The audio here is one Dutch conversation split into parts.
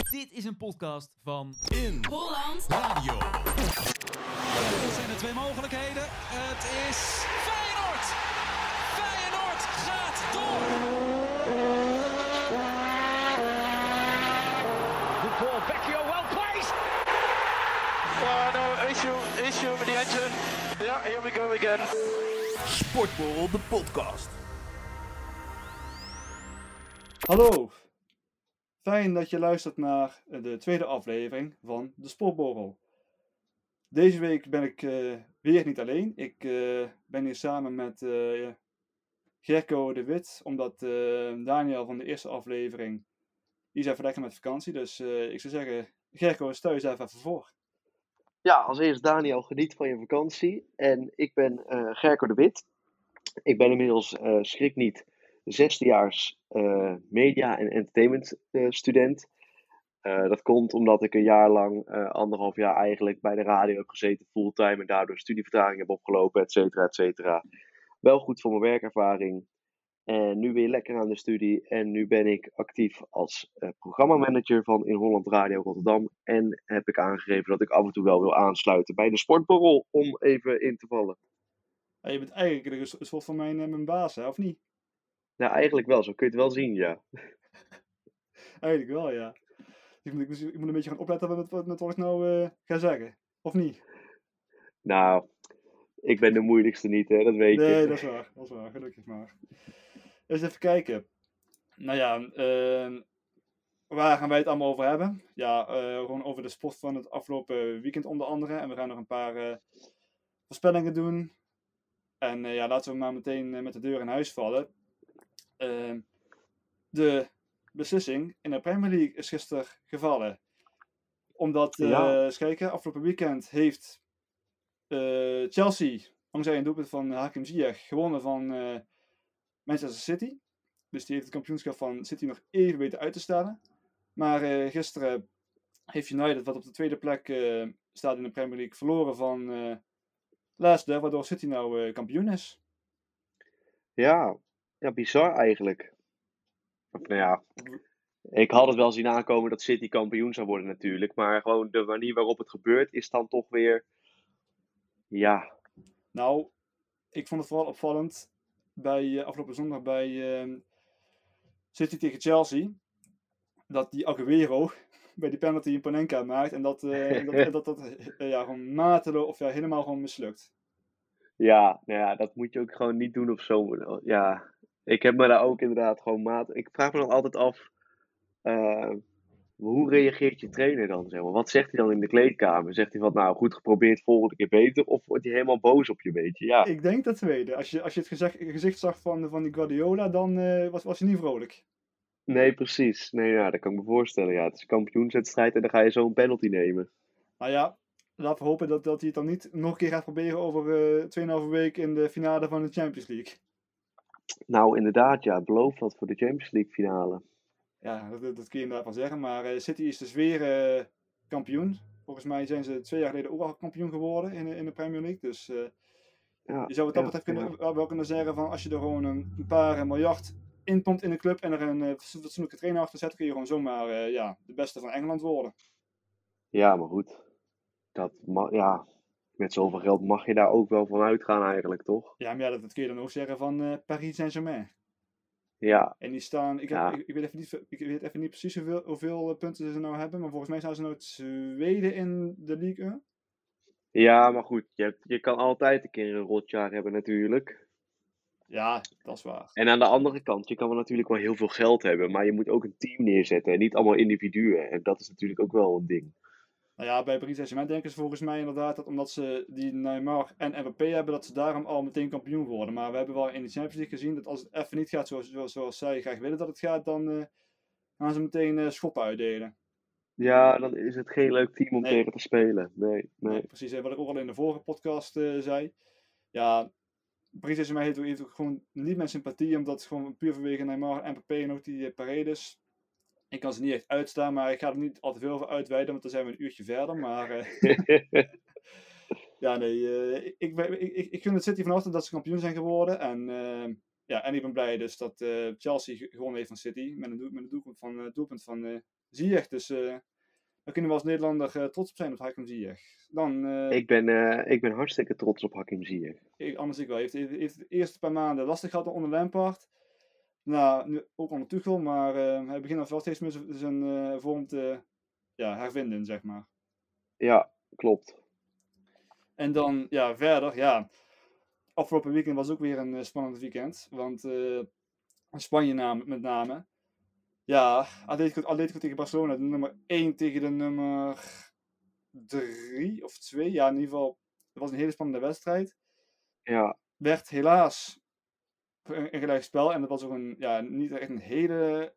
Dit is een podcast van In Holland Radio. Dit zijn de twee mogelijkheden. Het is Feyenoord. Feyenoord gaat door. Good ball, Vecchio, well placed. Oh no, issue, issue with the engine. Yeah, here we go again. Sportborrel, de podcast. Hallo, fijn dat je luistert naar de tweede aflevering van de Sportborrel. Deze week ben ik eh, weer niet alleen. Ik eh, ben hier samen met eh, Gerco de Wit, omdat eh, Daniel van de eerste aflevering die is even met vakantie. Dus eh, ik zou zeggen, Gerco, stel jezelf even voor. Ja, als eerst Daniel, geniet van je vakantie. En ik ben eh Gerco de Wit. Ik ben inmiddels, eh, schrik niet, zesdejaars eh media- en entertainment eh, student. Eh, dat komt omdat ik een jaar lang, anderhalf jaar eigenlijk, bij de radio heb gezeten fulltime. En daardoor studievertraging heb opgelopen, et cetera, et cetera. Wel goed voor mijn werkervaring. En nu weer lekker aan de studie. En nu ben ik actief als programmamanager van In Holland Radio Rotterdam. En heb ik aangegeven dat ik af en toe wel wil aansluiten bij de Sportborrel om even in te vallen. Je bent eigenlijk een soort- van mijn, mijn baas, hè, of niet? Nou, eigenlijk wel, zo kun je het wel zien, ja. Eigenlijk wel, ja. Ik moet, ik moet- ik moet een beetje gaan opletten met, wat- met wat ik nou eh, ga zeggen. Of niet? Nou, ik ben de moeilijkste niet, hè, dat weet Nee, je. dat is waar. Dat is waar, gelukkig maar. Eens even kijken. Nou ja, ehm, waar gaan wij het allemaal over hebben? Ja, eh, gewoon over de sport van het afgelopen weekend onder andere. En we gaan nog een paar eh, voorspellingen doen. En ja, laten we maar meteen met de deur in huis vallen. Ehm, de beslissing in de Premier League is gisteren gevallen. Omdat, eh Ja. eens kijken, afgelopen weekend heeft eh, Chelsea, dankzij een doelpunt van Hakim Ziyech, gewonnen van eh, Manchester City. Dus die heeft het kampioenschap van City nog even weten uit te stellen. Maar eh, gisteren heeft United, wat op de tweede plek eh, staat in de Premier League, verloren van eh Leicester, waardoor City nou eh, kampioen is. Ja, ja, bizar eigenlijk. Nou ja, ik had het wel zien aankomen dat City kampioen zou worden natuurlijk. Maar gewoon de manier waarop het gebeurt is dan toch weer... Ja, Nou, ik vond het vooral opvallend bij eh, afgelopen zondag bij eh, City tegen Chelsea. Dat die Aguero bij die penalty in Panenka maakt. En dat eh, dat, dat, dat eh, ja, gewoon mateloos of ja, helemaal gewoon mislukt. ja, nou ja, dat moet je ook gewoon niet doen of zo. Ja, ik heb me daar ook inderdaad gewoon maat... Ik vraag me dan altijd af... eh, hoe reageert je trainer dan? Zeg maar? Wat zegt hij dan in de kleedkamer? Zegt hij van, nou goed geprobeerd, volgende keer beter? Of wordt hij helemaal boos op je, weet je? Ja, Ik denk dat tweede. Als je, als je het gezegd, gezicht zag van, van die Guardiola, dan eh, was, was hij niet vrolijk. nee, precies. Nee, ja, dat kan ik me voorstellen. Ja, het is een kampioenswedstrijd en dan ga je zo een penalty nemen. Nou ja, laten we hopen dat, dat hij het dan niet nog een keer gaat proberen over eh 2,5 weken in de finale van de Champions League. Nou, inderdaad, ja, beloof wat voor de Champions League finale. Ja, dat, dat, kun je inderdaad van zeggen. Maar eh, City is dus weer eh, kampioen. Volgens mij zijn ze twee jaar geleden ook al kampioen geworden in, de- in de Premier League. Dus eh, Ja, je zou wat dat ja, kunnen, ja. wel kunnen zeggen van als je er gewoon een, een paar miljard inpompt in de club en er een eh, fatsoenlijke trainer achter zet, kun je gewoon zomaar eh, ja, de beste van Engeland worden. Ja, maar goed. Dat ja, met zoveel geld mag je daar ook wel van uitgaan eigenlijk, toch? Ja, maar ja, dat, kun je dan ook zeggen van eh, Paris Saint-Germain. Ja, En die staan, ik, heb, Ja. ik, ik weet even niet, ik weet even niet precies hoeveel, hoeveel eh, punten ze nou hebben, maar volgens mij staan ze nou tweede in de Ligue 1. ja maar goed, je, hebt, je kan altijd een keer een rotjaar hebben natuurlijk. Ja, dat is waar. En aan de andere kant, je kan wel natuurlijk wel heel veel geld hebben, maar je moet ook een team neerzetten en niet allemaal individuen. En dat is natuurlijk ook wel een ding. Nou ja, bij Paris Saint-Germain denken ze volgens mij inderdaad dat omdat ze die Neymar en Mbappé hebben, dat ze daarom al meteen kampioen worden. Maar we hebben wel in de Champions League gezien dat als het even niet gaat zoals, zoals, zoals zij graag willen dat het gaat, dan eh, gaan ze meteen eh, schoppen uitdelen. Ja, dan is het geen leuk team om Nee. tegen te spelen. Nee, nee. Precies, wat ik ook al in de vorige podcast eh, zei. Ja, Paris Saint-Germain heeft, ook- heeft ook gewoon niet mijn sympathie, omdat het gewoon puur vanwege Neymar en Mbappé en ook die Paredes. Ik kan ze niet echt uitstaan, maar ik ga er niet al te veel over uitweiden, want dan zijn we een uurtje verder. Maar eh, ja, nee, eh, ik, ik, ik, ik, gun het City van harte dat ze kampioen zijn geworden. En, eh, ja, en ik ben blij dus dat Chelsea ge- gewonnen heeft van City met een, doel, met een doelpunt van, doelpunt van Ziyech. Dus daar kunnen we als Nederlander trots op zijn op Hakim Ziyech. Dan, Ik ben, eh, ik ben hartstikke trots op Hakim Ziyech. ik- anders ik wel. Heeft, heeft, heeft de eerste paar maanden lastig gehad onder Lampard. Nou, nu ook onder Tuchel, maar eh, hij begint al wel steeds meer zijn- eh, vorm te ja, hervinden, zeg maar. Ja, klopt. En dan, ja, verder, ja. Afgelopen weekend was ook weer een eh, spannend weekend. Want eh, Spanje naam, met name. Ja, Atletico, Atletico tegen Barcelona. De nummer 1 tegen de nummer 3 of 2. Ja, in ieder geval. Het was een hele spannende wedstrijd. Ja, Werd helaas een, gelijk spel. En dat was ook een, ja, niet echt een hele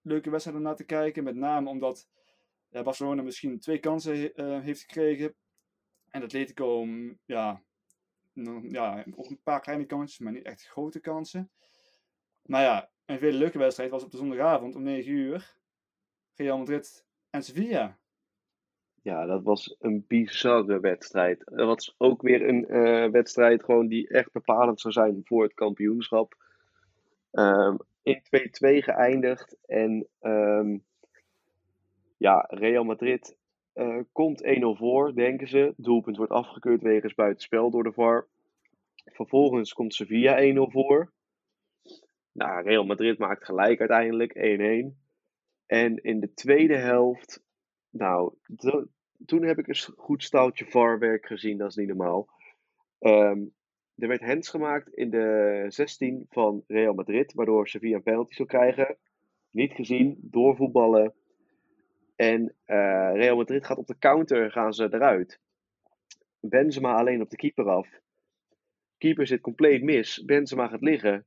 leuke wedstrijd om naar te kijken. Met name omdat ja, Barcelona misschien twee kansen eh, heeft gekregen. En Atletico, mm, ja, ja, ook een paar kleine kansjes, maar niet echt grote kansen. Maar ja, een veel leuke wedstrijd was op de zondagavond om 9 uur. Real Madrid en Sevilla. Ja, dat was een bizarre wedstrijd. Dat was ook weer een eh, wedstrijd gewoon die echt bepalend zou zijn voor het kampioenschap. Ehm, in 2-2 geëindigd. En ehm, ja, Real Madrid eh, komt 1-0 voor, denken ze. Doelpunt wordt afgekeurd wegens buitenspel door de VAR. Vervolgens komt Sevilla 1-0 voor. Nou, Real Madrid maakt gelijk uiteindelijk 1-1. En in de tweede helft, nou, toen heb ik een goed staaltje VAR-werk gezien, dat is niet normaal. Ehm, er werd hands gemaakt in de 16 van Real Madrid, waardoor Sevilla een penalty zou krijgen. Niet gezien, doorvoetballen. En eh, Real Madrid gaat op de counter, gaan ze eruit. Benzema alleen op de keeper af. Keeper zit compleet mis. Benzema gaat liggen.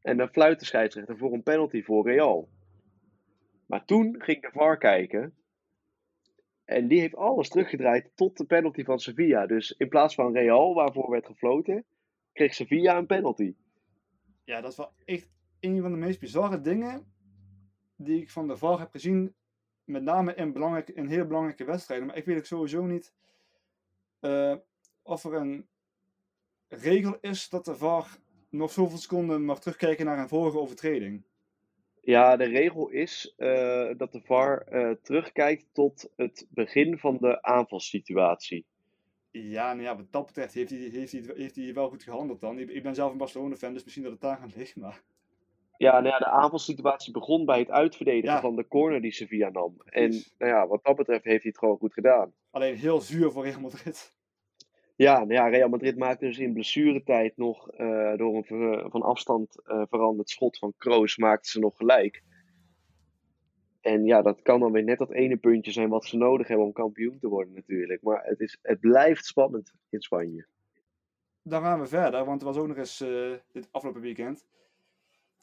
En dan fluit de scheidsrechter voor een penalty voor Real. Maar toen ging de VAR kijken. En die heeft alles teruggedraaid tot de penalty van Sevilla. Dus in plaats van Real, waarvoor werd gefloten, kreeg Sevilla een penalty. Ja, dat is wel echt een van de meest bizarre dingen die ik van de VAR heb gezien. Met name in, belangrijk, in heel belangrijke wedstrijden. Maar ik weet ook sowieso niet eh, of er een regel is dat de VAR nog zoveel seconden mag terugkijken naar een vorige overtreding. Ja, de regel is eh, dat de VAR eh, terugkijkt tot het begin van de aanvalssituatie. Ja, nou ja, wat dat betreft heeft hij, heeft, hij, heeft hij wel goed gehandeld dan. Ik, ben zelf een Barcelona-fan, dus misschien dat het daar aan ligt. Maar Ja, nou ja, de aanvalssituatie begon bij het uitverdedigen Ja. van de corner die Sevilla nam. En nou ja, wat dat betreft heeft hij het gewoon goed gedaan. alleen heel zuur voor Real Madrid. Ja, nou ja, Real Madrid maakte dus in blessuretijd nog eh, door een ver- van afstand eh, veranderd schot van Kroos maakten ze nog gelijk. En ja, dat kan dan weer net dat ene puntje zijn wat ze nodig hebben om kampioen te worden natuurlijk. Maar het, is, het blijft spannend in Spanje. Dan gaan we verder, want er was ook nog eens eh, dit afgelopen weekend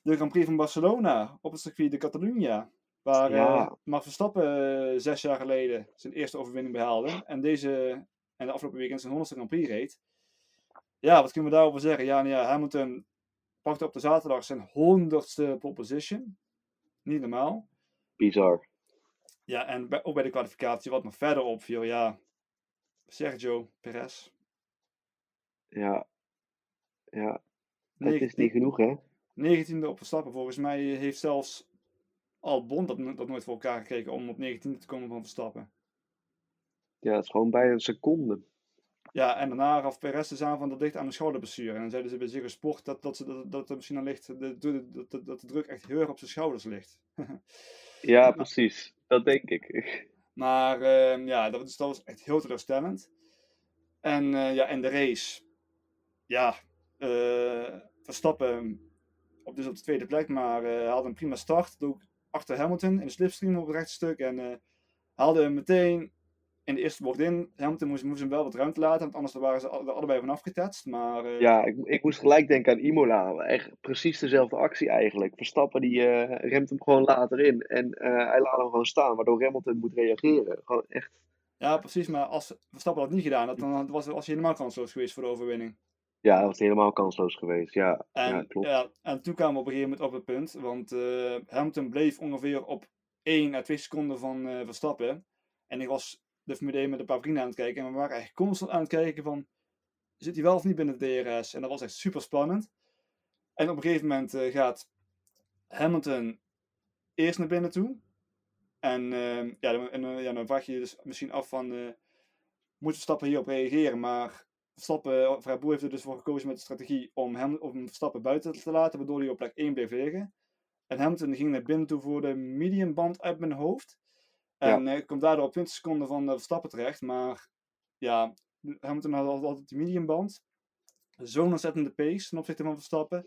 de Grand Prix van Barcelona op het circuit de Catalunya. Waar Ja. Max Verstappen zes jaar geleden zijn eerste overwinning behaalde. En deze en de afgelopen weekend zijn honderdste Grand Prix reed. Ja, wat kunnen we daarover zeggen? Ja, nou ja, Hamilton pakte op de zaterdag zijn honderdste pole position. Niet normaal. Bizar. Ja, en bij, ook bij de kwalificatie wat nog verder opviel, ja, Sergio Perez. Ja. Ja. Negen- is niet genoeg, hè? 19e op Verstappen. Volgens mij heeft zelfs Albon dat, dat nooit voor elkaar gekregen om op 19e te komen van Verstappen. Ja, het is gewoon bij een seconde. Ja, en daarna gaf Perez de aan van dat ligt aan de schouderblessure. En dan zeiden ze bij Ziggo Sport dat, dat, ze, dat, dat er misschien aan ligt, dat, dat, dat de druk echt heel erg op zijn schouders ligt. Ja, precies. Dat denk ik. Maar ehm, ja, dat, was- dat was echt heel teleurstellend. En eh, ja, en de race. Ja, eh, Verstappen op, dus op de tweede plek, maar eh, hij had een prima start. Ook achter Hamilton in de slipstream op het rechtstuk. En haalde hem meteen in de eerste bocht in. Hamilton moest, moest hem wel wat ruimte laten, want anders waren ze er allebei vanaf getetst. Maar eh, Ja, ik, ik moest gelijk denken aan Imola. Echt precies dezelfde actie eigenlijk. Verstappen die eh, remt hem gewoon later in. En eh, hij laat hem gewoon staan, waardoor Hamilton moet reageren. Gewoon echt. ja, precies. Maar als Verstappen dat niet gedaan had, dan was, was hij helemaal kansloos geweest voor de overwinning. Ja, dat was helemaal kansloos geweest. Ja, En, ja klopt. ja, en toen kwamen we op een gegeven moment op het punt, want Hamilton bleef ongeveer op 1 à 2 seconden van Verstappen. En ik was de Formule 1 met een paar vrienden aan het kijken en we waren echt constant aan het kijken van, zit hij wel of niet binnen de DRS? En dat was echt super spannend. En op een gegeven moment eh, gaat Hamilton eerst naar binnen toe. En, ehm, ja, dan, en eh, ja, dan vraag je je dus misschien af van, eh, moet Verstappen hierop reageren? Maar Verstappen, of heeft er dus voor gekozen met de strategie om hem om Verstappen buiten te laten, waardoor hij op plek 1 bleef liggen. En Hamilton ging naar binnen toe voor de mediumband uit mijn hoofd. En eh komt daardoor op 20 seconden van eh, Verstappen terecht. Maar ja, Hamilton had al- altijd die mediumband. Zo'n ontzettende pace ten opzichte van Verstappen.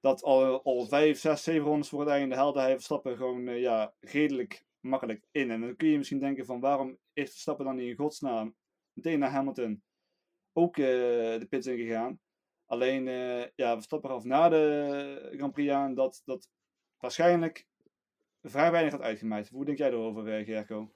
Dat al, al 5, 6, 7 rondes voor het einde haalde hij Verstappen gewoon eh, ja, redelijk makkelijk in. En dan kun je misschien denken van waarom is Verstappen dan niet in godsnaam meteen naar Hamilton ook eh, de pits ingegaan. Alleen, eh ja, Verstappen gaf na de Grand Prix aan dat dat waarschijnlijk vrij weinig had uitgemaakt. Hoe denk jij erover, eh, Gerco?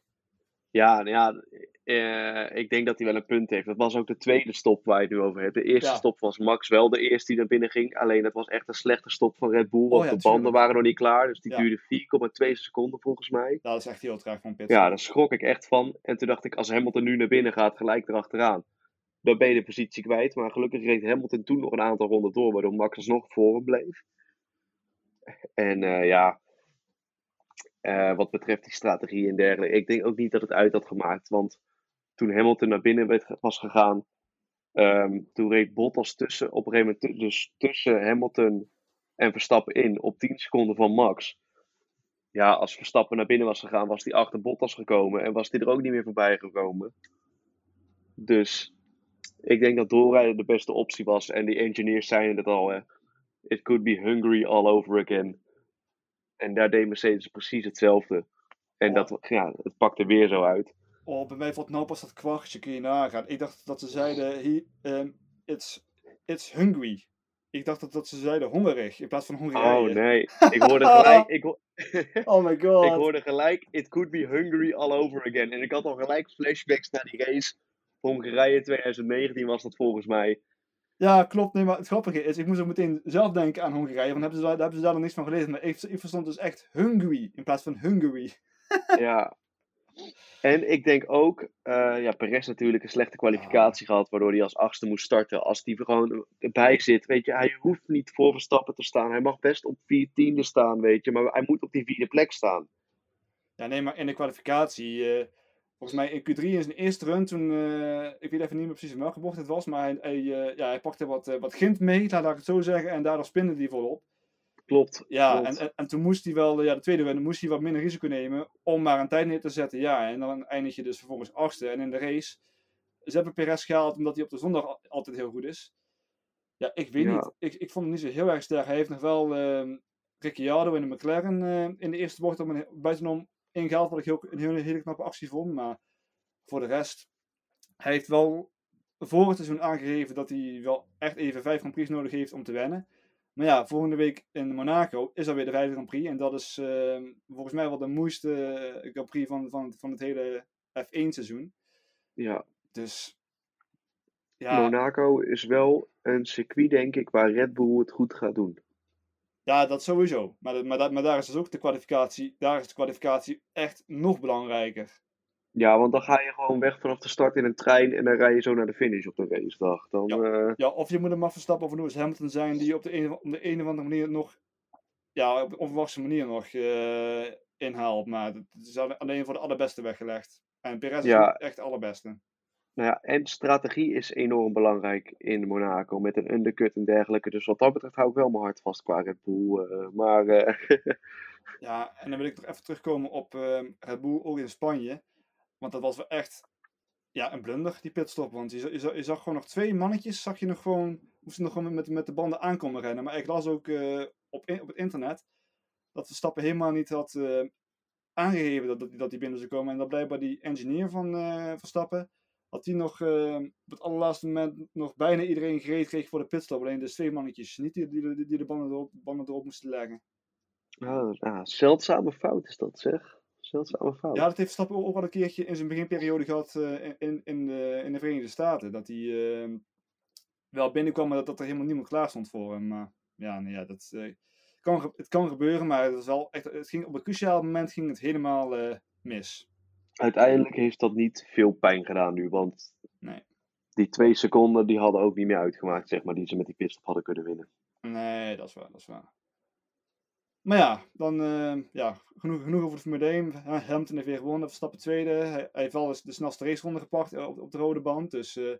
Ja, nou ja eh, ik denk dat hij wel een punt heeft. Dat was ook de tweede stop waar je het nu over hebt. De eerste Ja. stop was Max wel de eerste die naar binnen ging. Alleen dat was echt een slechte stop van Red Bull. Want Oh ja, de banden tuurlijk. waren nog niet klaar. Dus die Ja. duurde 4,2 seconden volgens mij. Dat is echt heel traag van Pit. Ja, daar schrok ik echt van. En toen dacht ik, als Hamilton nu naar binnen gaat, gelijk erachteraan. Dan ben je de positie kwijt. Maar gelukkig reed Hamilton toen nog een aantal ronden door, waardoor Max alsnog voor hem bleef. En eh, ja, eh, wat betreft die strategie en dergelijke, ik denk ook niet dat het uit had gemaakt. Want toen Hamilton naar binnen was gegaan, ehm, toen reed Bottas tussen, op een gegeven moment dus tussen Hamilton en Verstappen in, op 10 seconden van Max. Ja, als Verstappen naar binnen was gegaan, was hij achter Bottas gekomen en was hij er ook niet meer voorbij gekomen. Dus ik denk dat doorrijden de beste optie was. En die engineers zeiden het al. It could be Hungary all over again. En daar deed Mercedes precies hetzelfde. En Oh. dat, ja, het pakte weer zo uit. Oh, bij mij valt nou pas dat kwartje, kun je nagaan. Ik dacht dat ze zeiden, he, ehm, it's, it's hungry. Ik dacht dat, dat ze zeiden hongerig, in plaats van Hongarije. Oh nee, ik hoorde gelijk, ik, ho- Oh my god. ik hoorde gelijk, it could be Hungary all over again. En ik had al gelijk flashbacks naar die race. Hongarije 2019 was dat volgens mij. Ja, klopt. Nee, maar het grappige is, ik moest ook meteen zelf denken aan Hongarije, want hebben ze daar, daar hebben ze daar nog niks van gelezen. Maar ik, ik verstond dus echt hungry, in plaats van Hungary. Ja. En ik denk ook, eh ja, Perez natuurlijk een slechte kwalificatie gehad, waardoor hij als achtste moest starten. Als die er gewoon erbij zit, weet je, hij hoeft niet voor Verstappen te staan. Hij mag best op vier tiende staan, weet je, maar hij moet op die vierde plek staan. Ja, nee, maar in de kwalificatie, eh, volgens mij in Q3 in zijn eerste run, toen, eh, ik weet even niet meer precies in welke bocht het was, maar hij, hij, eh, ja, hij pakte wat, eh, wat gint mee, laat ik het zo zeggen, en daardoor spinde hij volop. Klopt. Ja, klopt. en, en, en toen moest hij wel, ja, de tweede run, moest hij wat minder risico nemen om maar een tijd neer te zetten. Ja, en dan eindig je dus vervolgens achtste. En in de race, ze hebben Perez gehaald omdat hij op de zondag al- altijd heel goed is. Ja, ik weet Ja. niet. Ik, ik vond hem niet zo heel erg sterk. Hij heeft nog wel ehm Ricciardo in de McLaren in de eerste bocht op een, buitenom ingehaald, wat ik heel, een hele, hele knappe actie vond. Maar voor de rest, hij heeft wel voor het seizoen aangegeven dat hij wel echt even vijf Grand Prix nodig heeft om te wennen. Maar ja, volgende week in Monaco is er weer de vijfde Grand Prix. En dat is ehm, volgens mij wel de moeiste eh, Grand Prix van, van, van het hele F1-seizoen. Ja. Dus ja, Monaco is wel een circuit, denk ik, waar Red Bull het goed gaat doen. Ja, dat sowieso. Maar, maar, dat- maar daar is dus ook de kwalificatie, daar is de kwalificatie echt nog belangrijker. Ja, want dan ga je gewoon weg vanaf de start in een trein en dan rij je zo naar de finish op de racedag. Dan, Ja. eh, Ja, of je moet een Max Verstappen of Lewis Hamilton zijn die op de een, op de een of andere manier nog, ja, op een onverwachte manier nog eh, inhaalt. Maar dat is alle- alleen voor de allerbeste weggelegd. En Perez is Ja. echt de allerbeste. Nou ja, en strategie is enorm belangrijk in Monaco met een undercut en dergelijke. Dus wat dat betreft hou ik wel mijn hart vast qua Red Bull. eh, maar eh, Ja, en dan wil ik nog even terugkomen op ehm Red Bull, ook in Spanje. Want dat was wel echt ja, een blunder, die pitstop. Want je, je, je zag gewoon nog twee mannetjes, zag je nog gewoon, moesten nog gewoon met, met de banden aankomen rennen. Maar ik las ook eh, op, op het internet dat Verstappen helemaal niet had aangegeven dat, dat, dat die binnen zou komen. En dat blijkbaar die engineer van Verstappen, had die nog eh, op het allerlaatste moment nog bijna iedereen gereed kreeg voor de pitstop. Alleen dus twee mannetjes niet die, die, die, de banden erop, banden erop moesten leggen. ah, ah, zeldzame fout is dat zeg. Zeldzame fout. Ja, dat heeft Verstappen ook al een keertje in zijn beginperiode gehad eh, in, in, de, in de Verenigde Staten. Dat hij eh, wel binnenkwam, maar dat, dat er helemaal niemand klaar stond voor hem. Maar ja, nee, ja dat, kan, het kan gebeuren, maar het, is wel echt, het ging, op een cruciaal moment ging het helemaal mis. Uiteindelijk heeft dat niet veel pijn gedaan nu, want Nee. die twee seconden die hadden ook niet meer uitgemaakt, zeg maar, die ze met die pitstop hadden kunnen winnen. Nee, dat is waar, dat is waar. maar ja, dan eh, ja, genoeg, genoeg over de Formule 1. Ja, Hamilton heeft weer gewonnen, Verstappen tweede. Hij, hij heeft wel eens de snelste raceronde gepakt eh, op, op de rode band. Dus eh,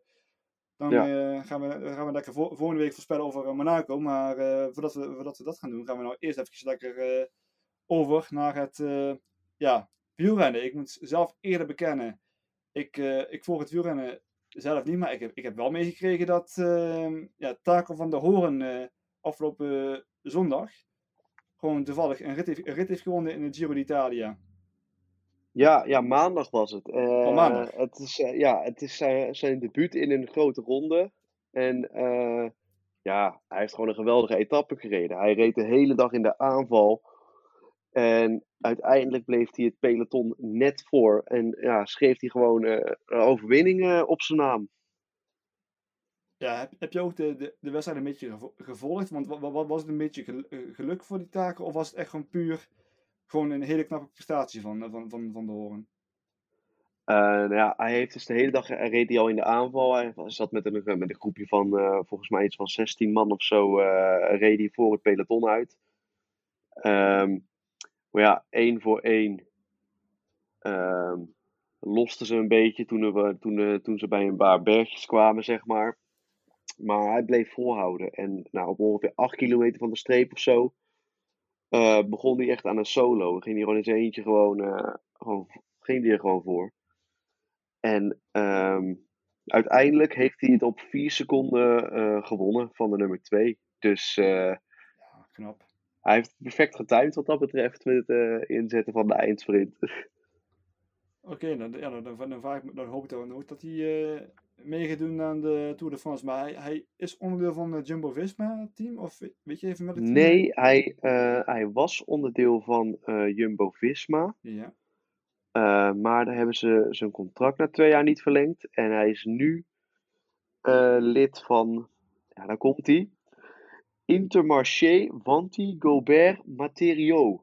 dan Ja. gaan, we, gaan we lekker vo- volgende week voorspellen over Monaco. Maar voordat, we, voordat we dat gaan doen, gaan we nou eerst even lekker over naar het ja, wielrennen. Ik moet zelf eerder bekennen, ik, eh, ik volg het wielrennen zelf niet, maar ik heb, ik heb wel meegekregen dat eh, ja, Taco van der Hoorn eh, afgelopen zondag gewoon toevallig een rit, heeft, een rit heeft gewonnen in de Giro d'Italia. Ja, ja, maandag was het. Eh, Oh, maandag. Het is, ja, het is zijn, zijn debuut in een grote ronde. En ja, hij heeft gewoon een geweldige etappe gereden. Hij reed de hele dag in de aanval. En uiteindelijk bleef hij het peloton net voor. En ja, schreef hij gewoon eh, een overwinning eh, op zijn naam. Ja, heb, heb je ook de, de, de wedstrijd een beetje gevo- gevolgd? Want wat, wat was het een beetje eh, geluk voor die taken? Of was het echt gewoon puur gewoon een hele knappe prestatie van, van, van, van de Horen? Nou ja, hij heeft dus de hele dag hij reed hij al in de aanval. Hij zat met een, met een groepje van volgens mij iets van 16 man of zo. reed hij voor het peloton uit. Ehm, maar ja, één voor één ehm losten ze een beetje toen, we, toen, eh, toen ze bij een paar bergjes kwamen, zeg maar. Maar hij bleef volhouden. En nou, op ongeveer 8 kilometer van de streep of zo eh, begon hij echt aan een solo. Ging hij gewoon in zijn eentje gewoon, eh, gewoon, ging hij er gewoon voor. En ehm, uiteindelijk heeft hij het op 4 seconden gewonnen van de nummer 2. Dus Ja, knap. Hij heeft perfect getimed wat dat betreft met het eh, inzetten van de eindsprint. Oké, dan, ja, dan, dan, hoop ik dan ook dat hij mee gaat doen aan de Tour de France. Maar hij, hij is onderdeel van het Jumbo-Visma-team? Of weet- je even welk team? Nee, hij, eh, hij was onderdeel van Jumbo-Visma. Ja. maar daar hebben ze zijn contract na twee jaar niet verlengd. En hij is nu lid van, ja, daar komt hij. Intermarché Vanti Gobert Materiaux.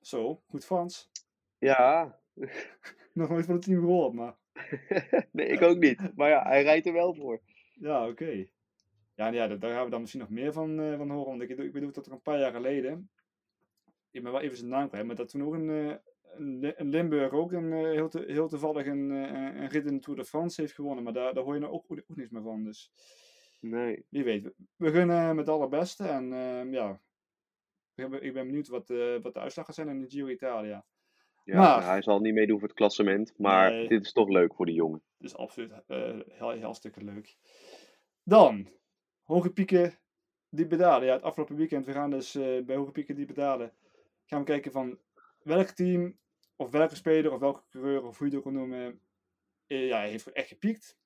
Zo, goed Frans. Ja, Nog nooit van het team gehoord, maar... nee, ik ook niet. Maar ja, hij rijdt er wel voor. Ja, oké. Ja, ja, daar gaan we dan misschien nog meer van, eh, van horen. Want ik, ook dat er een paar jaar geleden, ik ben wel even zijn naam kwijt, maar dat toen ook een, eh, Limburg ook een, eh, heel, te- heel toevallig een, een rit in de Tour de France heeft gewonnen. Maar daar, daar hoor je nou ook, ook, ook niks meer van. Dus Nee. wie weet. We, gunnen met het allerbeste. En ehm, ja, ik ben, benieuwd wat, eh, wat de uitslag gaat zijn in de Giro Italia. Ja, Maar- hij zal niet meedoen voor het klassement. Maar Nee. dit is toch leuk voor die jongen. Dus absoluut eh heel, heel leuk. Dan, Hoge Pieken, Diepe Dalen. Ja, het afgelopen weekend, we gaan dus eh, bij Hoge Pieken, Diepe Dalen, gaan we kijken van welk team, of welke speler, of welke coureur, of hoe je het ook wil noemen, ja, heeft echt gepiekt.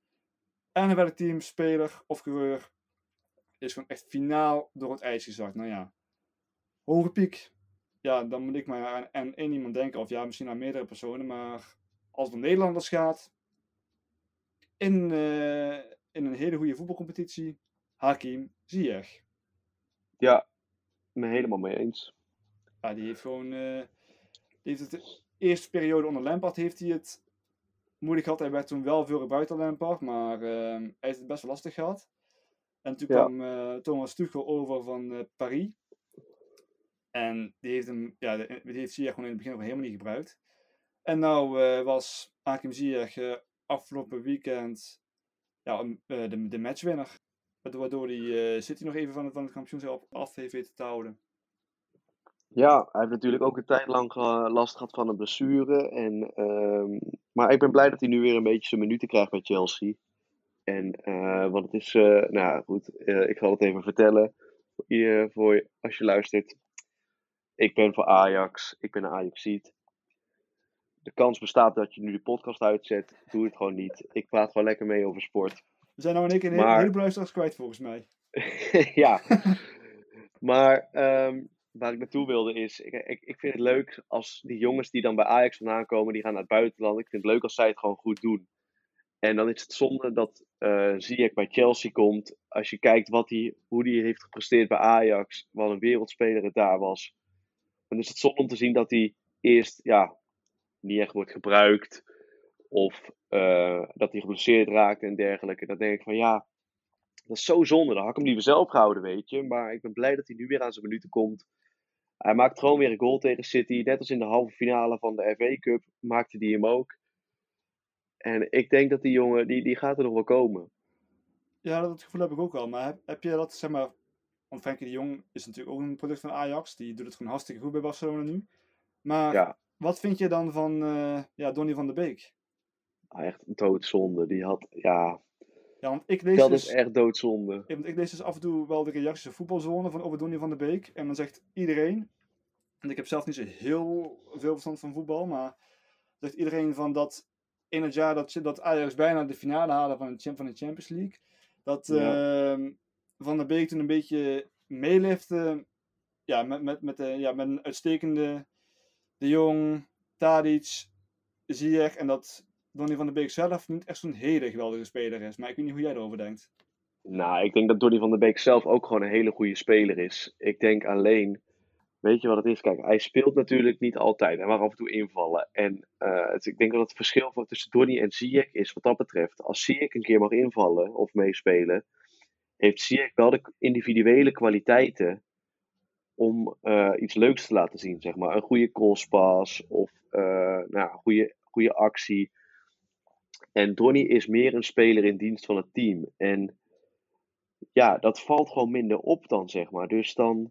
En welk team, speler of coureur is gewoon echt finaal door het ijs gezakt. Nou ja, Hoge Piek, ja, dan moet ik maar aan, aan één iemand denken, of ja, misschien aan meerdere personen, maar als het om Nederlanders gaat, in, eh, in een hele goede voetbalcompetitie, Hakim Ziyech. Ja, me helemaal mee eens. Ja, die heeft gewoon, eh, die heeft het de eerste periode onder Lampard heeft hij het moeilijk gehad. Hij werd toen wel veel gebruikt door Lampard, maar eh, hij heeft het best wel lastig gehad. En toen Ja. kwam eh, Thomas Tuchel over van eh, Paris. En die heeft hem, ja, die heeft Ziyech gewoon in het begin ook helemaal niet gebruikt. En nou eh, was Hakim Ziyech afgelopen weekend ja, de, de matchwinner. Waardoor- Waardoor hij City nog even van het, van het kampioenschap af heeft weten te houden. Ja, hij heeft natuurlijk ook een tijd lang eh, last gehad van een blessure. En, ehm, maar ik ben blij dat hij nu weer een beetje zijn minuten krijgt bij Chelsea. En, eh, want het is, eh, nou ja, goed, ik zal het even vertellen. Voor, je- voor je- als je luistert. Ik ben voor Ajax, ik ben een Ajaxiet. De kans bestaat dat je nu de podcast uitzet. Doe het gewoon niet. Ik praat gewoon lekker mee over sport. We zijn nou één keer een Maar- hele, luisteraars kwijt volgens mij. ja. Maar ehm, waar ik naartoe wilde is, ik, ik, ik vind het leuk als die jongens die dan bij Ajax vandaan komen, die gaan naar het buitenland. Ik vind het leuk als zij het gewoon goed doen. En dan is het zonde dat eh Ziyech bij Chelsea komt. Als je kijkt wat hij, hoe hij heeft gepresteerd bij Ajax, wat een wereldspeler het daar was. Dan is het zonde om te zien dat hij eerst ja, niet echt wordt gebruikt. Of eh, dat hij geblesseerd raakt en dergelijke. Dan denk ik van ja, dat is zo zonde. Dan had ik hem liever zelf gehouden, weet je. Maar ik ben blij dat hij nu weer aan zijn minuten komt. Hij maakt gewoon weer een goal tegen City. Net als in de halve finale van de FA Cup maakte hij hem ook. En ik denk dat die jongen, die, die gaat er nog wel komen. Ja, dat gevoel heb ik ook wel. Maar heb, heb je dat, zeg maar... Want Frenkie de Jong is natuurlijk ook een product van Ajax. Die doet het gewoon hartstikke goed bij Barcelona nu. Maar Ja, wat vind je dan van eh, ja, Donny van der Beek? echt een doodzonde. Die had, ja, Ja, want ik lees, dat dus, is echt doodzonde. ja, want ik lees dus af en toe wel de reacties op voetbalzone van Donny van der Beek. En dan zegt iedereen... En ik heb zelf niet zo heel veel verstand van voetbal. Maar zegt iedereen van dat in het jaar dat, dat Ajax bijna de finale haalde van de, van de Champions League. Dat Ja. ehm, Van der Beek toen een beetje meelifte. Ja, met, met, met, de, ja, met een uitstekende De Jong, Tadic, Ziyech. En dat Donny van der Beek zelf niet echt zo'n hele geweldige speler is. Maar ik weet niet hoe jij erover denkt. Nou, ik denk dat Donny van der Beek zelf ook gewoon een hele goede speler is. Ik denk alleen, weet je wat het is? Kijk, hij speelt natuurlijk niet altijd. Hij mag af en toe invallen. En eh, ik denk dat het verschil tussen Donny en Ziyech is wat dat betreft. Als Ziyech een keer mag invallen of meespelen, heeft Ziyech wel de individuele kwaliteiten om eh, iets leuks te laten zien, zeg maar. Een goede crosspas of eh, nou, een goede, goede actie. En Donny is meer een speler in dienst van het team. En ja, dat valt gewoon minder op dan, zeg maar. Dus dan,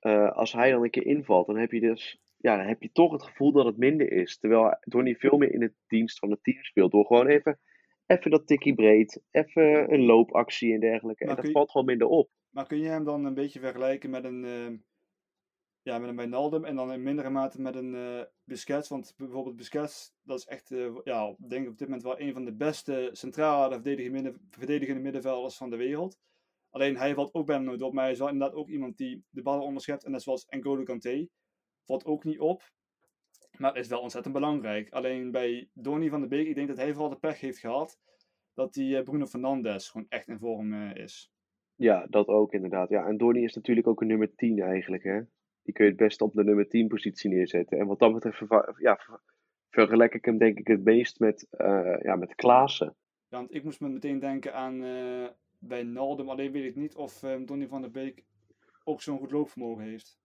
eh, als hij dan een keer invalt, dan heb je dus, ja, dan heb je toch het gevoel dat het minder is. Terwijl Donny veel meer in het dienst van het team speelt. Door gewoon even, even dat tikkie breed, even een loopactie en dergelijke. Maar en dat je- valt gewoon minder op. Maar kun je hem dan een beetje vergelijken met een, ehm, ja, met een Wijnaldum en dan in mindere mate met een Busquets? Want bijvoorbeeld Busquets, dat is echt, eh, ja, ik denk op dit moment wel een van de beste centrale verdedigende, midden, verdedigende middenvelders van de wereld. Alleen hij valt ook bijna nooit op, maar hij is wel inderdaad ook iemand die de ballen onderschept. En net zoals N'Golo Kanté, valt ook niet op. Maar is wel ontzettend belangrijk. Alleen bij Donny van de Beek, ik denk dat hij vooral de pech heeft gehad dat die eh, Bruno Fernandes gewoon echt in vorm is. Ja, dat ook inderdaad. Ja, en Donny is natuurlijk ook een nummer 10 eigenlijk, hè. Die kun je het beste op de nummer 10 positie neerzetten. En wat dat betreft ja, ver- vergelijk ik hem denk ik het meest met, eh ja, met Klaassen. Ja, want ik moest me meteen denken aan eh bij Naldum. Alleen weet ik niet of eh, Donny van der Beek ook zo'n goed loopvermogen heeft.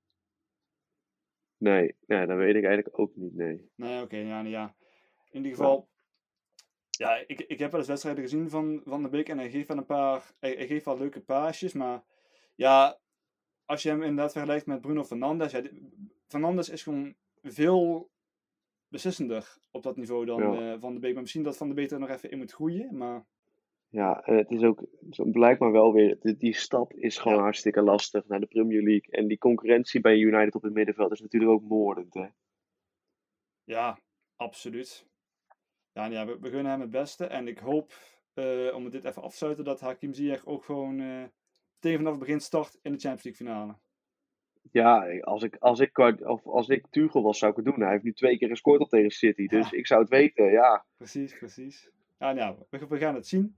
Nee, nee, dat weet ik eigenlijk ook niet, nee. Nee, oké, ja, ja. In ieder geval, ja, ik, ik heb wel eens wedstrijden gezien van Van der Beek en hij geeft wel een paar, hij, hij geeft wel leuke paasjes, maar ja, als je hem inderdaad vergelijkt met Bruno Fernandes, ja, Fernandes is gewoon veel beslissender op dat niveau dan Ja. Van der Beek. Maar misschien dat Van der Beek er nog even in moet groeien, maar Ja, en het is ook zo blijkbaar wel weer, die, die stap is gewoon Ja. hartstikke lastig naar de Premier League. En die concurrentie bij United op het middenveld is natuurlijk ook moordend, hè. Ja, absoluut. Ja, ja we, we gunnen hem het beste. En ik hoop, eh, om dit even af te sluiten, dat Hakim Ziyech ook gewoon eh meteen vanaf het begin start in de Champions League finale. Ja, als ik, als ik, of als ik Tuchel was, zou ik het doen. Hij heeft nu twee keer gescoord al tegen City, dus Ja. ik zou het weten, ja. Precies, precies. Ja, nou, we, we gaan het zien.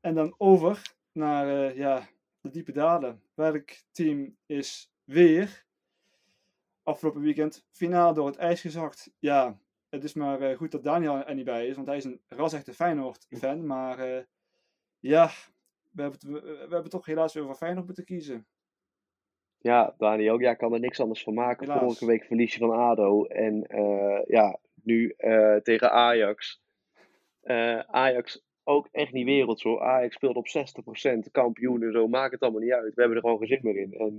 En dan over naar eh, ja, de diepe dalen. Welk team is weer afgelopen weekend finaal door het ijs gezakt? Ja, het is maar eh, goed dat Daniel er niet bij is, want hij is een ras-echte Feyenoord-fan. Maar eh, ja, we hebben, het- we, we hebben toch helaas weer voor Feyenoord moeten kiezen. Ja, Daniel, ja, ik kan er niks anders van maken. Helaas. Vorige week verlies je van ADO en eh, ja, nu eh, tegen Ajax. Eh, Ajax ook echt niet werelds hoor. Ajax speelt op 60% kampioen en zo, maakt het allemaal niet uit. We hebben er gewoon geen zin meer in. En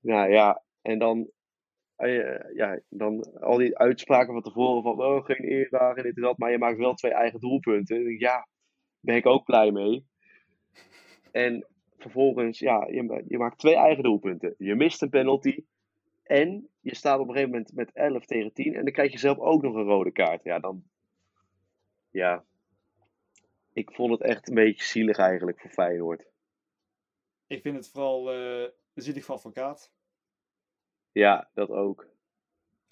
nou ja, en dan, ja, dan al die uitspraken van tevoren van oh, geen eerwagen, dit en dat, maar je maakt wel twee eigen doelpunten. Ja, ben ik ook blij mee. En vervolgens, ja, je, je maakt twee eigen doelpunten. Je mist een penalty. En je staat op een gegeven moment met 11 tegen 10. En dan krijg je zelf ook nog een rode kaart. Ja, dan. Ja. Ik vond het echt een beetje zielig eigenlijk voor Feyenoord. Ik vind het vooral eh zielig voor advocaat. Ja, dat ook.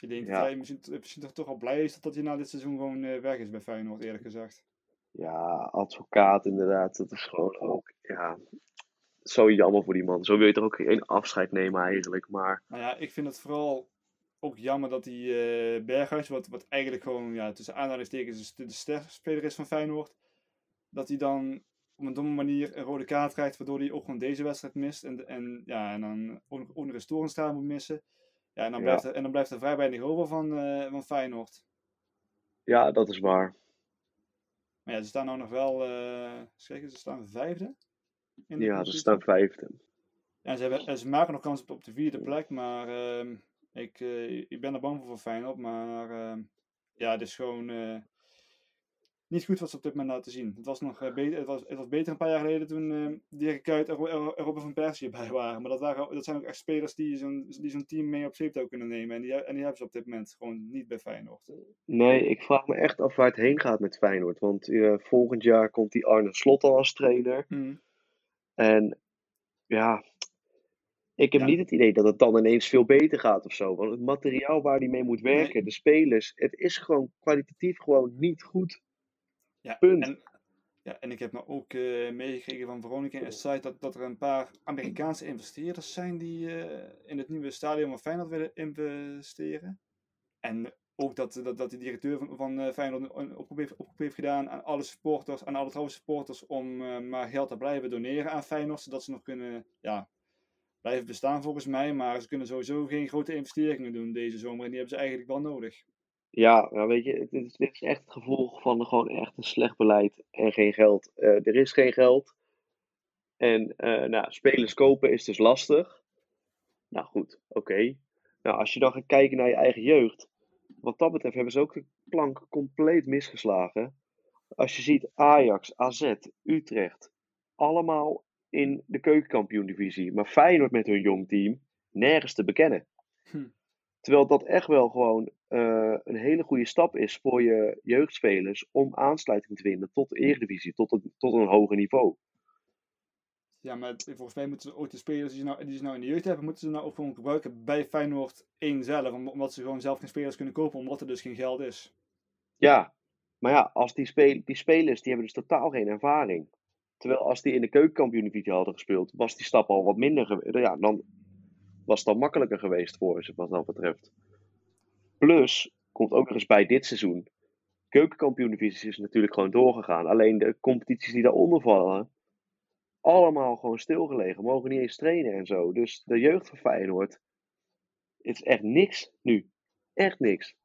Ik denk Ja. dat hij misschien, misschien toch, wel blij is dat, hij na dit seizoen gewoon eh, weg is bij Feyenoord, eerlijk gezegd. Ja, advocaat inderdaad. Dat is gewoon ook. Ja. Zo jammer voor die man. Zo wil je toch ook geen afscheid nemen eigenlijk. Maar Nou ja, ik vind het vooral ook jammer dat die eh Berghuis, wat, wat eigenlijk gewoon ja, tussen aanhalingstekens de de sterspeler is van Feyenoord, dat hij dan op een domme manier een rode kaart krijgt, waardoor hij ook gewoon deze wedstrijd mist. En, en, ja, en dan ook, ook nog moet missen. Ja, en dan, Ja. Blijft er, en dan blijft er vrij weinig over van, eh, van Feyenoord. Ja, dat is waar. Maar ja, ze staan nou nog wel, kijken, ze staan vijfde. in de Ja, ze staan vijfde. Ja, ze, hebben, en ze maken nog kans op, op de vierde plek, maar ehm, ik, eh, ik ben er bang voor voor Feyenoord. Maar ehm, ja, het is gewoon eh, niet goed wat ze op dit moment laten zien. Het was, nog, eh, beter, het was, het was beter een paar jaar geleden toen eh Dirk Kuyt en Ro- en Robin van Persie erbij waren. Maar dat, waren, dat zijn ook echt spelers die zo'n die zo'n team mee op sleeptouw kunnen nemen. En die, en die hebben ze op dit moment gewoon niet bij Feyenoord. Nee, ik vraag me echt af waar het heen gaat met Feyenoord. Want eh, volgend jaar komt die Arne Slot al als trainer. En ja, ik heb Ja. niet het idee dat het dan ineens veel beter gaat of zo. Want het materiaal waar hij mee moet werken, Nee. de spelers, het is gewoon kwalitatief gewoon niet goed. Ja, Punt. En, ja, en ik heb me ook eh, meegekregen van Veronica Insight dat, dat er een paar Amerikaanse investeerders zijn die eh, in het nieuwe stadion van Feyenoord willen investeren. En ook dat, dat, dat de directeur van, van eh, Feyenoord een oproep heeft, oproep heeft gedaan aan alle supporters, aan alle trouwe supporters, om maar geld te blijven doneren aan Feyenoord, zodat ze nog kunnen ja, blijven bestaan volgens mij. Maar ze kunnen sowieso geen grote investeringen doen deze zomer en die hebben ze eigenlijk wel nodig. Ja, nou weet je, het is, dit is echt het gevolg van gewoon echt een slecht beleid en geen geld. Eh, er is geen geld. En eh, nou, spelers kopen is dus lastig. Nou goed, oké. Nou, als je dan gaat kijken naar je eigen jeugd. Wat dat betreft hebben ze ook de plank compleet misgeslagen. Als je ziet Ajax, AZ, Utrecht. Allemaal in de keukenkampioen-divisie. Maar Feyenoord met hun jong team nergens te bekennen. Hm. Terwijl dat echt wel gewoon eh, een hele goede stap is voor je jeugdspelers om aansluiting te vinden tot de Eredivisie, tot een, tot een hoger niveau. Ja, maar volgens mij moeten ze ook de spelers die ze, nou, die ze nou in de jeugd hebben, moeten ze nou ook gewoon gebruiken bij Feyenoord 1 zelf. om- Omdat ze gewoon zelf geen spelers kunnen kopen, omdat er dus geen geld is. Ja, maar ja, als die, spel die spelers die hebben dus totaal geen ervaring. Terwijl als die in de keukenkampioen-divisie hadden gespeeld, was die stap al wat minder. Ja, dan was het dan makkelijker geweest voor ze, wat dat betreft. Plus, komt ook nog eens bij dit seizoen. Keukenkampioen-divisie is natuurlijk gewoon doorgegaan. Alleen de competities die daaronder vallen, allemaal gewoon stilgelegen. Mogen niet eens trainen en zo. Dus de jeugd van Feyenoord, is echt niks nu. Echt niks.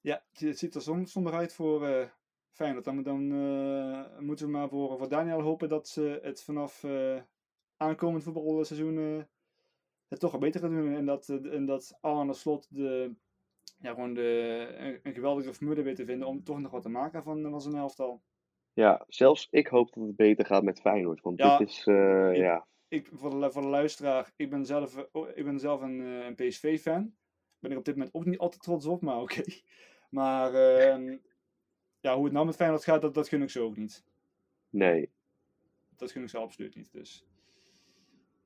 Ja, het- ziet er som- somber uit voor eh, Feyenoord. Dan, dan eh, moeten we maar voor, voor Daniel hopen dat ze het vanaf eh, aankomend voetbalseizoen het toch wel beter gaan doen. En dat, eh, en dat Arne Slot de, ja, gewoon de, een, een geweldige formule weet te vinden om toch nog wat te maken van, van zijn elftal. Ja, zelfs ik hoop dat het beter gaat met Feyenoord. Want Ja, dit is, eh, ik- ja. ik, voor, de, voor de luisteraar, ik ben zelf, eh, oh, ik ben zelf een, een PSV-fan. Ben ik op dit moment ook niet altijd trots op, maar oké. Maar ehm, ja, hoe het nou met Feyenoord gaat, dat, dat gun ik ze ook niet. Nee. Dat gun ik ze absoluut niet. Dus.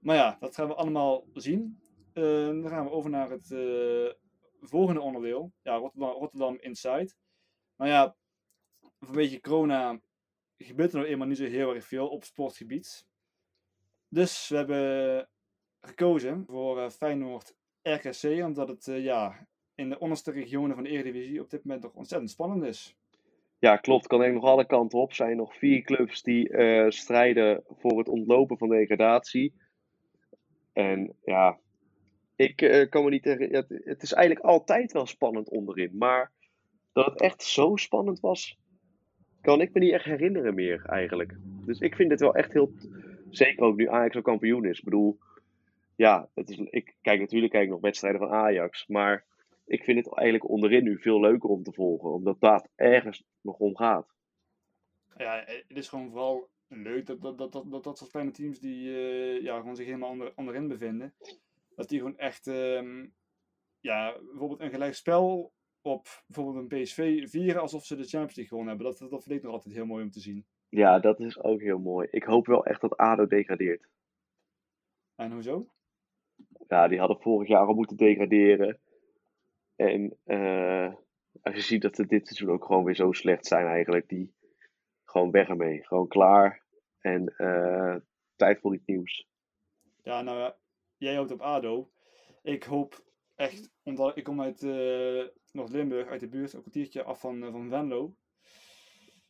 Maar ja, dat gaan we allemaal zien. Eh, dan gaan we over naar het eh, volgende onderdeel. Ja, Rotterdam, Inside. Nou ja, vanwege corona gebeurt er nou eenmaal niet zo heel erg veel op sportgebied. Dus we hebben gekozen voor eh, Feyenoord RKC, omdat het eh, ja, in de onderste regionen van de Eredivisie op dit moment nog ontzettend spannend is. Ja, klopt. Kan eigenlijk nog alle kanten op. Er zijn nog vier clubs die strijden voor het ontlopen van degradatie. En ja, ik eh, kan me niet tegen. Het, het is eigenlijk altijd wel spannend onderin. Maar dat het echt zo spannend was, kan ik me niet echt herinneren meer eigenlijk. Dus ik vind het wel echt heel. Zeker ook nu Ajax ook kampioen is. Ik bedoel, ja, het is, ik kijk natuurlijk kijk nog wedstrijden van Ajax. Maar ik vind het eigenlijk onderin nu veel leuker om te volgen. Omdat dat ergens nog om gaat. Ja, het is gewoon vooral leuk dat dat, dat, dat, dat, dat soort kleine teams die eh, ja, gewoon zich helemaal onder, onderin bevinden, dat die gewoon echt, ehm, ja, bijvoorbeeld een gelijk spel op bijvoorbeeld een PSV vieren alsof ze de Champions League gewonnen hebben. Dat, dat, dat vind ik nog altijd heel mooi om te zien. Ja, dat is ook heel mooi. Ik hoop wel echt dat ADO degradeert. En hoezo? Ja, die hadden vorig jaar al moeten degraderen. En eh, als je ziet dat ze dit seizoen ook gewoon weer zo slecht zijn eigenlijk, die gewoon weg ermee. Gewoon klaar. En eh, tijd voor iets nieuws. Ja, nou ja, jij hoopt op ADO. Ik hoop echt, omdat ik kom uit eh Noord-Limburg, uit de buurt, een kwartiertje af van, eh, van Venlo.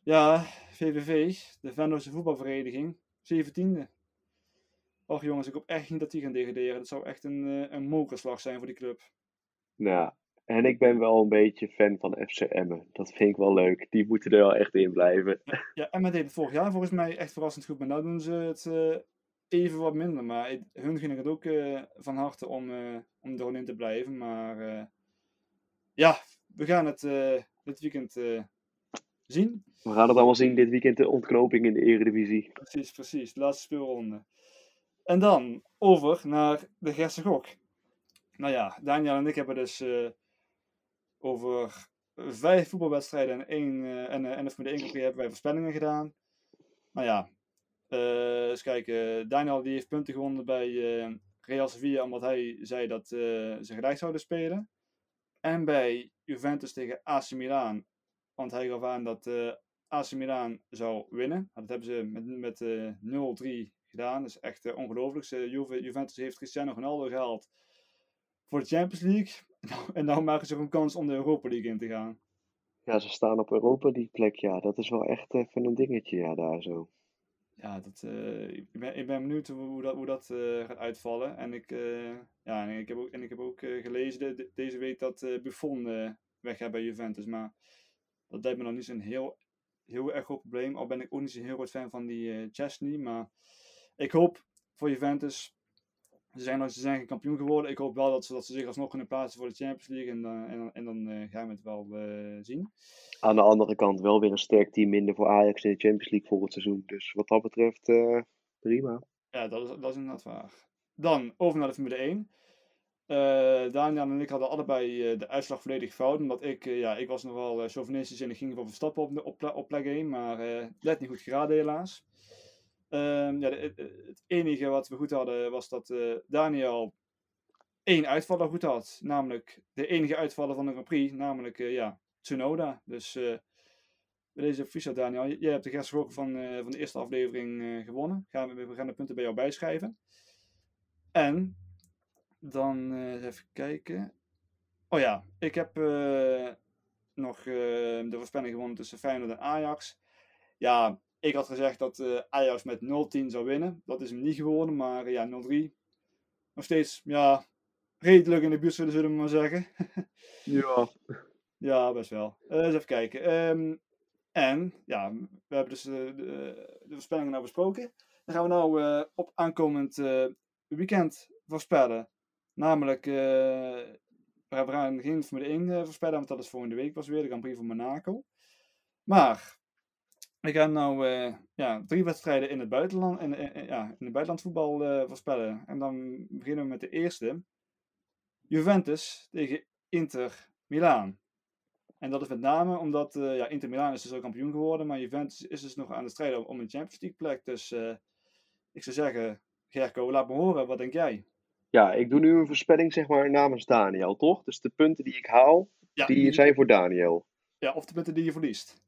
Ja, VVV, de Venlose voetbalvereniging, 17e. Och jongens, ik hoop echt niet dat die gaan degraderen. Dat zou echt een, een mokerslag zijn voor die club. Nou, en ik ben wel een beetje fan van FC Emmen. Dat vind ik wel leuk. Die moeten er wel echt in blijven. Ja, Emma deed het vorig jaar volgens mij echt verrassend goed. Maar nu doen ze het eh, even wat minder. Maar hun ik het ook eh, van harte om, eh, om er gewoon in te blijven. Maar ja, we gaan het dit weekend zien. We gaan het allemaal zien dit weekend, de ontknoping in de Eredivisie. Precies, precies. De laatste speelronde. En dan over naar de Gerse Gok. Nou ja, Daniel en ik hebben dus over vijf voetbalwedstrijden en één eh, en, eh, en de Formule 1 Grand Prix hebben wij voorspellingen gedaan. Nou ja, eh eens kijken. Daniel die heeft punten gewonnen bij Real Sevilla omdat hij zei dat ze gelijk zouden spelen. En bij Juventus tegen AC Milan. Want hij gaf aan dat AC Milan zou winnen. Nou, Dat hebben ze met, met eh 0-3 gedaan. Dat is echt ongelooflijk. Juventus heeft Cristiano Ronaldo gehaald voor de Champions League. En nou maken ze ook een kans om de Europa League in te gaan. Ja, ze staan op Europa die plek. Ja, dat is wel echt even een dingetje, ja, daar zo. Ja, dat, eh, ik, ben, ik ben benieuwd hoe, dat, hoe dat eh, gaat uitvallen. En ik, eh, ja, en ik heb ook, en ik heb ook gelezen de- de- deze week dat Buffon weg gaat bij Juventus. Maar dat lijkt me nog niet zo'n heel, heel erg groot probleem. Al ben ik ook niet zo'n heel groot fan van die Chesney. Maar ik hoop voor Juventus. Ze zijn, ze zijn geen kampioen geworden. Ik hoop wel dat ze, dat ze zich alsnog kunnen plaatsen voor de Champions League. En, dan en, en dan eh, gaan we het wel eh, zien. Aan de andere kant wel weer een sterk team minder voor Ajax in de Champions League volgend seizoen. Dus wat dat betreft, eh, prima. Ja, dat is, dat is inderdaad waar. Dan over naar de Formule 1. Eh Daniel en ik hadden allebei eh, de uitslag volledig fout. Omdat ik, eh, ja, ik was nogal uh, chauvinistisch en ik ging voor Verstappen op, de- op, ple- op plek 1. Maar eh net niet goed geraden helaas. Ehm, ja, het, enige wat we goed hadden was dat eh, Daniel één uitvaller goed had. Namelijk de enige uitvaller van de Grand Prix. Namelijk eh, ja, Tsunoda. Dus eh bij deze Fischer Daniel, jij hebt de gerstschok van, van de eerste aflevering gewonnen. Gaan we, we gaan de punten bij jou bijschrijven. En dan even kijken. Oh ja, ik heb nog de voorspelling gewonnen tussen Feyenoord en Ajax. Ja, ik had gezegd dat eh, Ajax met 0-10 zou winnen. Dat is hem niet geworden, maar ja, 0-3. Nog steeds, ja, redelijk in de buurt zullen we maar zeggen. Ja. Ja, best wel. Eh, eens even kijken. Ehm, en, ja, we hebben dus eh, de, de voorspellingen nou besproken. Dan gaan we nou op aankomend weekend voorspellen. Namelijk, we gaan geen Formule 1 eh, voorspellen, want dat is volgende week pas weer, de Grand Prix van Monaco. Maar, we gaan nou eh, ja, drie wedstrijden in het buitenland, in, in- in- ja, in het buitenlandvoetbal eh voorspellen. En dan beginnen we met de eerste. Juventus tegen Inter Milaan. En dat is met name omdat eh, ja, Inter Milaan is dus al kampioen geworden, maar Juventus is dus nog aan het strijden om een Champions League plek. Dus ik zou zeggen, Gerco, laat me horen, wat denk jij? ja, ik doe nu een voorspelling zeg maar namens Daniel, toch? Dus de punten die ik haal, Ja, die zijn voor Daniel. ja of de punten die je verliest.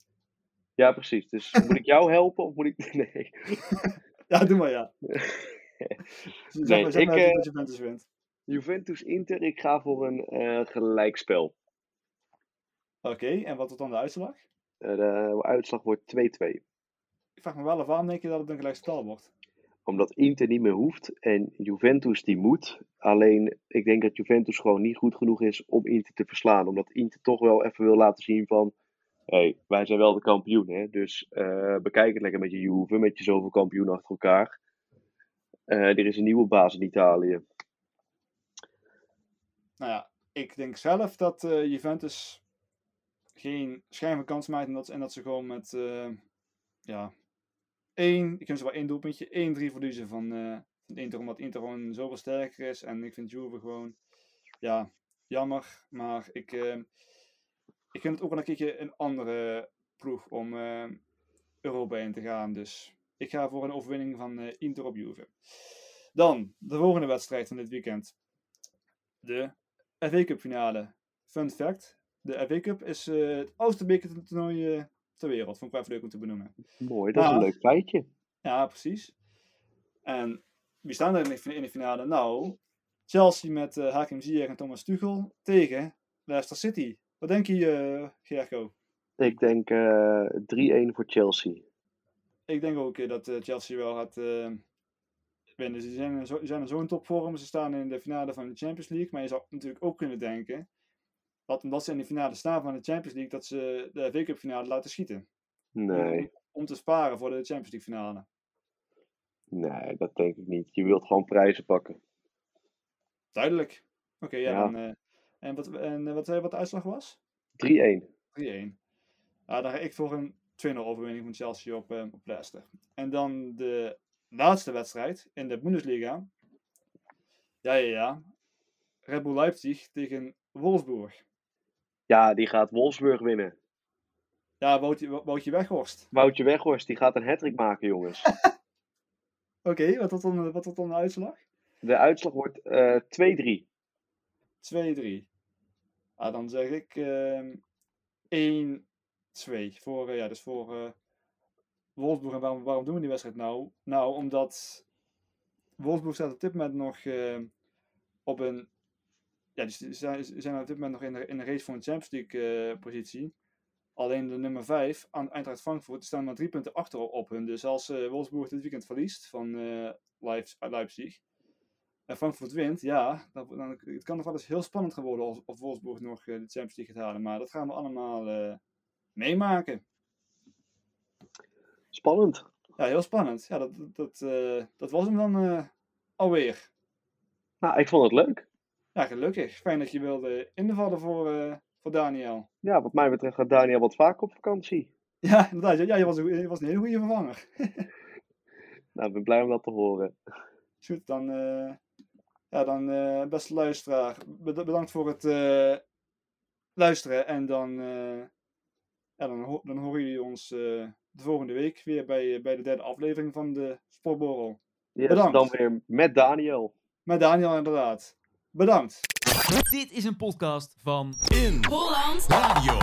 Ja, precies. Dus moet ik jou helpen of moet ik... Nee. Ja, doe maar ja. zeg Nee, maar, zeg ik, maar eh, dat Juventus wint. Juventus-Inter, ik ga voor een eh, gelijkspel. Oké, en wat wordt dan de uitslag? Eh, de uitslag wordt 2-2. Ik vraag me wel af, waarom denk je dat het een gelijk spel wordt? Omdat Inter niet meer hoeft en Juventus die moet. Alleen ik denk dat Juventus gewoon niet goed genoeg is om Inter te verslaan. Omdat Inter toch wel even wil laten zien van... Hé, wij zijn wel de kampioen hè. Dus eh, bekijk het lekker met je Juve, met je zoveel kampioenen achter elkaar. Eh, er is een nieuwe baas in Italië. Nou ja, ik denk zelf dat eh, Juventus geen schijn van kans maakt en dat, ze gewoon met, ja, één, ik heb ze wel één doelpuntje, 1-3 verliezen van, van Inter, omdat Inter gewoon zoveel sterker is en ik vind Juve gewoon, ja, jammer, maar ik, ik vind het ook wel een keertje een andere ploeg om eh, Europa in te gaan, dus ik ga voor een overwinning van eh, Inter op Juve. Dan, de volgende wedstrijd van dit weekend. De FA Cup finale. Fun fact. De FA Cup is eh, het oudste bekertoernooi eh, ter wereld. Vond ik wel even leuk om te benoemen. Mooi, dat is een Maar- leuk feitje. Ja, precies. En wie staan er in de, in de finale? Nou, Chelsea met Hakim Ziyech en Thomas Tuchel tegen Leicester City. Wat denk je, eh Gerco? Ik denk eh 3-1 voor Chelsea. Ik denk ook eh, dat eh, Chelsea wel gaat eh, winnen. Ze zijn, zo, zijn in zo'n topvorm. Ze staan in de finale van de Champions League. Maar je zou natuurlijk ook kunnen denken dat omdat ze in de finale staan van de Champions League, dat ze de FA Cup finale laten schieten. Nee, Om, om te sparen voor de Champions League finale. nee, dat denk ik niet. Je wilt gewoon prijzen pakken. Duidelijk. Oké, ja, Ja. dan. eh, en wat, en eh, wat zei je wat de uitslag was? 3-1. 3-1. Ja, dan ga ik voor een 2-0 overwinning van Chelsea op, eh, op Leicester. En dan de laatste wedstrijd in de Bundesliga. Ja, ja, ja. Red Bull Leipzig tegen Wolfsburg. Ja, die gaat Wolfsburg winnen. Ja, Woutje, Woutje Weghorst. Woutje Weghorst, die gaat een hattrick maken, jongens. Oké, wat wordt dan, wat wordt dan de uitslag? 2-3. De uitslag wordt eh 2-3. Ah, dan zeg ik ehm 1-2. Voor, eh, ja, dus voor eh, Wolfsburg. En waarom, waarom doen we die wedstrijd nou? Nou, omdat Wolfsburg staat op dit moment nog eh, op een... Ja, st- zijn, op dit moment nog in de, in de race voor een Champions League eh, positie. Alleen de nummer 5, aan Eintracht Frankfurt, staan maar drie punten achter op hun. Dus als eh, Wolfsburg dit weekend verliest van Leipzig en Frankfurt wint, ja, dan, dan, het kan nog wel eens heel spannend geworden of, of Wolfsburg nog eh, de Champions League gaat halen. Maar dat gaan we allemaal eh, meemaken. Spannend. Ja, heel spannend. Ja, dat, dat, dat, eh, dat was hem dan alweer. Nou, ik vond het leuk. Ja, gelukkig. Fijn dat je wilde invallen voor, eh, voor Daniel. Ja, wat mij betreft gaat Daniel wat vaak op vakantie. Ja, inderdaad. Ja, je was, een, je was een hele goede vervanger. Nou, ik ben blij om dat te horen. Goed, dan, ja, dan eh, beste luisteraar, bed- bedankt voor het eh, luisteren. En dan, eh, ja, dan, ho- dan horen jullie ons eh, de volgende week weer bij, bij de derde aflevering van de Sportborrel. Yes, Bedankt. dan weer met Daniel. Met Daniel inderdaad. Bedankt. Dit is een podcast van In Holland Radio.